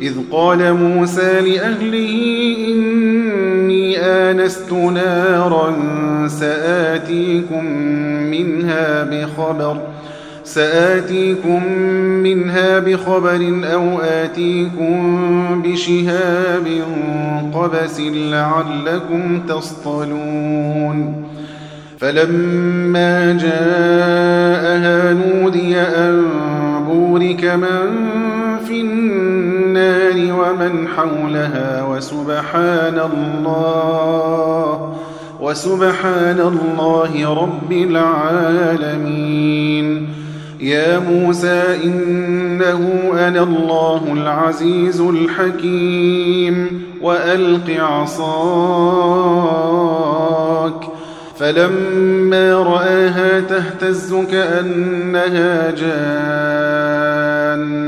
إذ قال موسى لأهله إني آنست نارا سآتيكم منها بخبر سآتيكم منها بخبر أو آتيكم بشهاب قبس لعلكم تصطلون. فلما جاءها نودي أن بورك من النار ومن حولها وسبحان الله وسبحان الله رب العالمين. يا موسى إنه أنا الله العزيز الحكيم وألق عصاك. فلما رآها تهتز كأنها جان.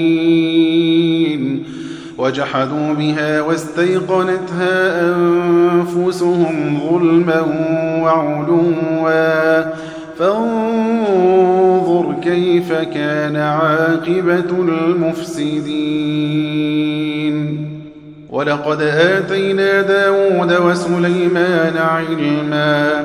مبين وجحدوا بها واستيقنتها أنفسهم ظلما وعلوا. فانظر كيف كان عاقبة المفسدين. ولقد آتينا داود وسليمان علما.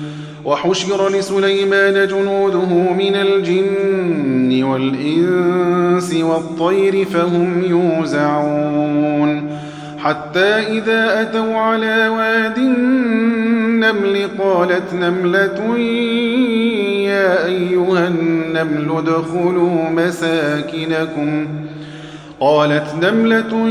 وحشر لسليمان جنوده من الجن والإنس والطير فهم يوزعون. حتى إذا أتوا على واد النمل قالت نملة يا أيها النمل ادخلوا مساكنكم. قالت نملة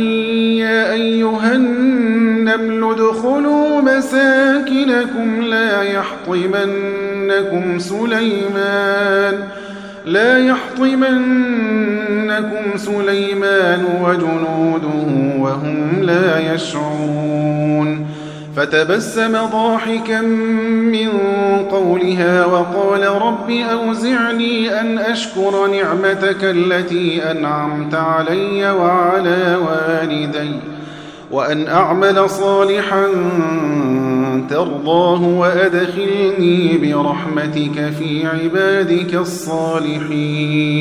يا أيها النمل ادخلوا مساكنكم لا يحطمنكم سليمان لا يحطمنكم سليمان وجنوده وهم لا يشعرون. فتبسم ضاحكا من قولها وقال رب أوزعني أن أشكر نعمتك التي أنعمت علي وعلى والدي وأن أعمل صالحا ترضاه وأدخلني برحمتك في عبادك الصالحين.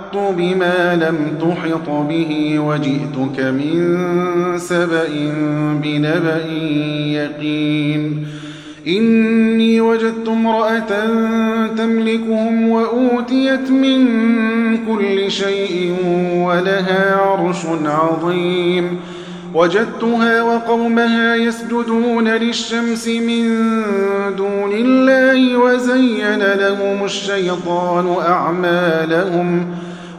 بما لم تحط به وجئتك من سبأ بنبأ يقين. إني وجدت امرأة تملكهم وأوتيت من كل شيء ولها عرش عظيم. وجدتها وقومها يسجدون للشمس من دون الله وزين لهم الشيطان أعمالهم.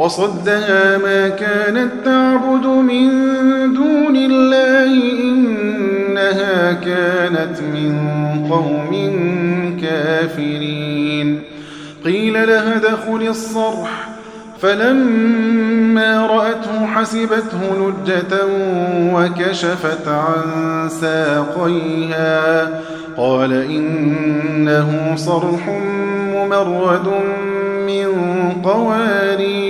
وصدها ما كانت تعبد من دون الله إنها كانت من قوم كافرين. قيل لها دخل الصرح. فلما رأته حسبته لجة وكشفت عن ساقيها. قال إنه صرح ممرد من قوارير.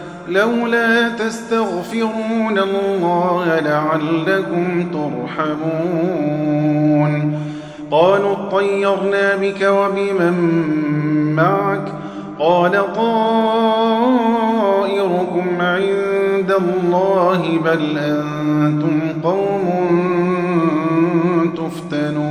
لولا تستغفرون الله لعلكم ترحمون. قالوا اطيرنا بك وبمن معك؟ قال طائركم عند الله بل أنتم قوم تفتنون.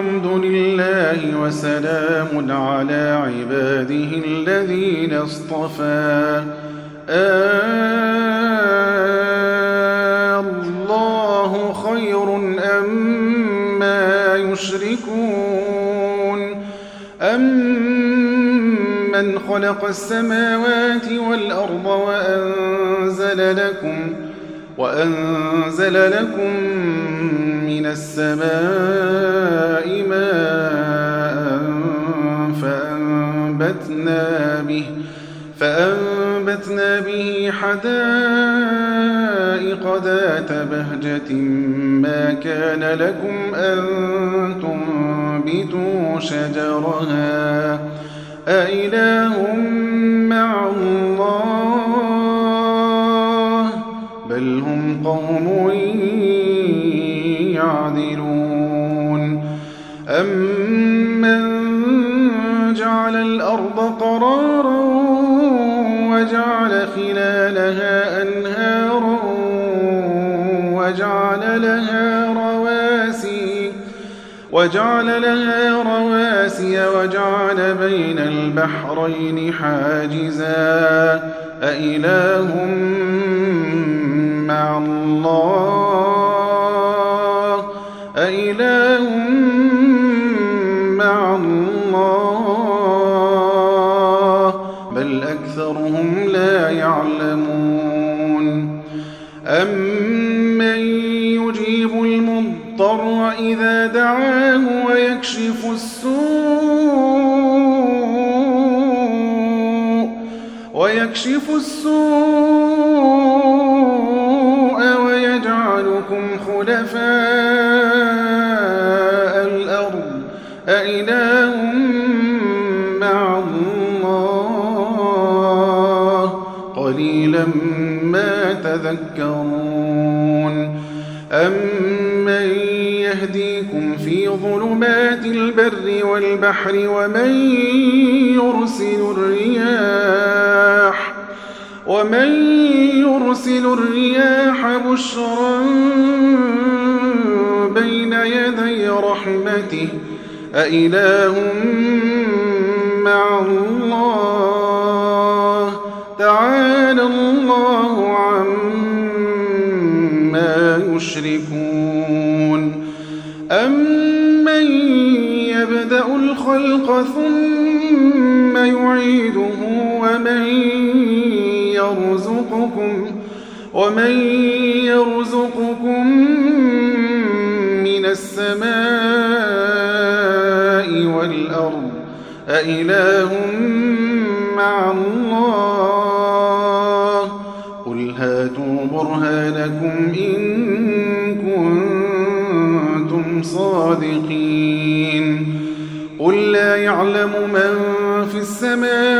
الحمد لله وسلام على عباده الذين اصطفى. الله خير أم ما يشركون؟ أمن خلق السماوات والأرض وأنزل لكم وأنزل لكم من السماء ماء فأنبتنا به فأنبتنا به حدائق ذات بهجة ما كان لكم أن تنبتوا شجرها أإله مع الله قوم يعدلون. أمن جعل الأرض قرارا وجعل خلالها أنهارا وجعل لها رواسي وجعل لها رواسي وجعل بين البحرين حاجزا. أإله ويكشف السوء ويجعلكم خلفاء الأرض. أإله مع الله. قليلا ما تذكرون. أمن يهديكم في ظلمات البر والبحر ومن يرسل الرياح ومن يرسل الرياح بشرا بين يدي رحمته أإله مع الله؟ تعالى الله عما يشركون. أمن يبدأ الخلق ثم يعيده ومن يرزقكم ومن يرزقكم من السماء والأرض أإله مع الله قل هاتوا برهانكم إن كنتم صادقين قل لا يعلم من في والأرض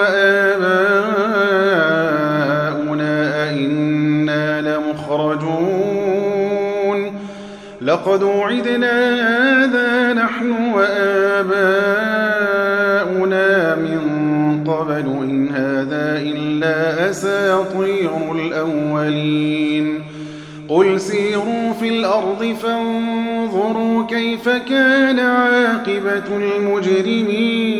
وآباؤنا أئنا لمخرجون. لقد وعدنا هذا نحن وآباؤنا من قبل إن هذا إلا أساطير الأولين. قل سيروا في الأرض فانظروا كيف كان عاقبة المجرمين.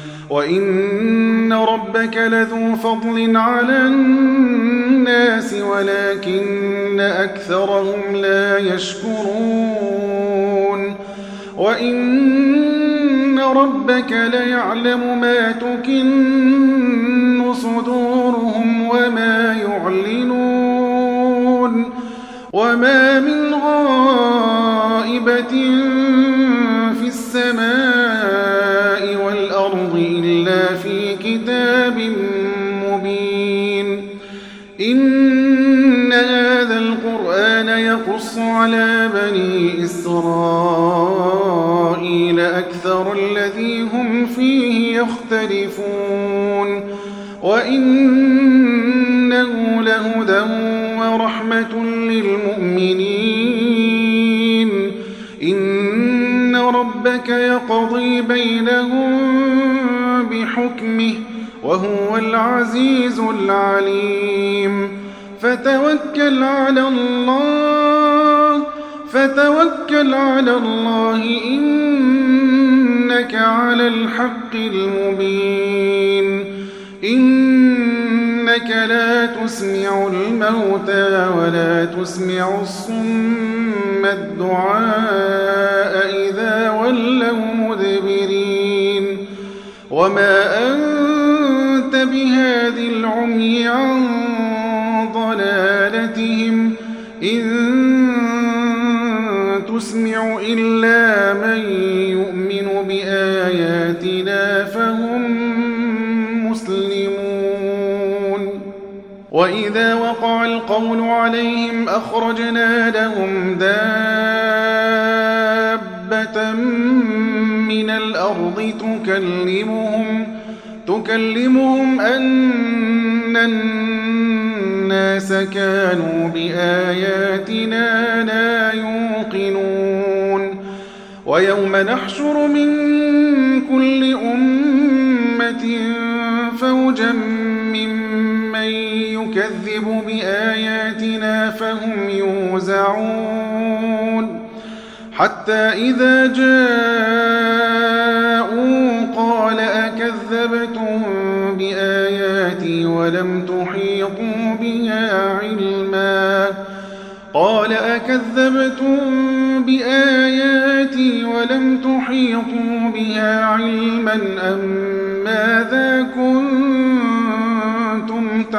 وإن ربك لذو فضل على الناس ولكن أكثرهم لا يشكرون وإن ربك ليعلم ما تكن صدورهم وما يعلنون وما من غائبة في السماء يختلفون. وإنه لهدى ورحمة للمؤمنين. إن ربك يقضي بينهم بحكمه وهو العزيز العليم. فتوكل على الله فتوكل على الله إنك على الحق المبين. إنك لا تسمع الموتى ولا تسمع الصم الدعاء إذا ولوا مدبرين. وما أنت بهاد العمي عن ضلالتهم. إن تسمع إلا من وإذا وقع القول عليهم أخرجنا لهم دابة من الأرض تكلمهم تكلمهم أن الناس كانوا بآياتنا لا يوقنون ويوم نحشر من كل أمة فوجا ممن يكذب بآياتنا فهم يوزعون. حتى إذا جاءوا قال أكذبتم بآياتي ولم تحيطوا بها علما. قال أكذبتم بآياتي ولم تحيطوا بها علما أم ماذا كنتم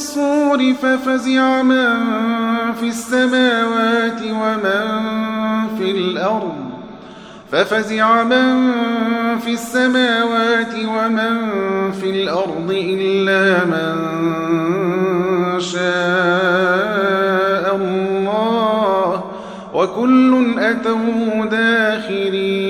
الصور ففزع من في السماوات ومن في الأرض ففزع من في السماوات ومن في الأرض إلا من شاء الله وكل أتوا داخرين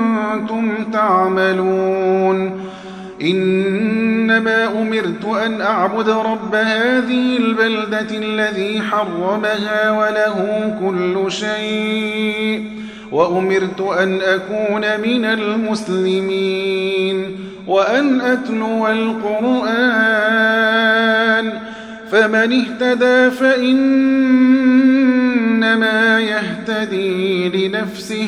تعملون. إنما أمرت أن أعبد رب هذه البلدة الذي حرمها وله كل شيء وأمرت أن أكون من المسلمين وأن أتلو القرآن. فمن اهتدى فإنما يهتدي لنفسه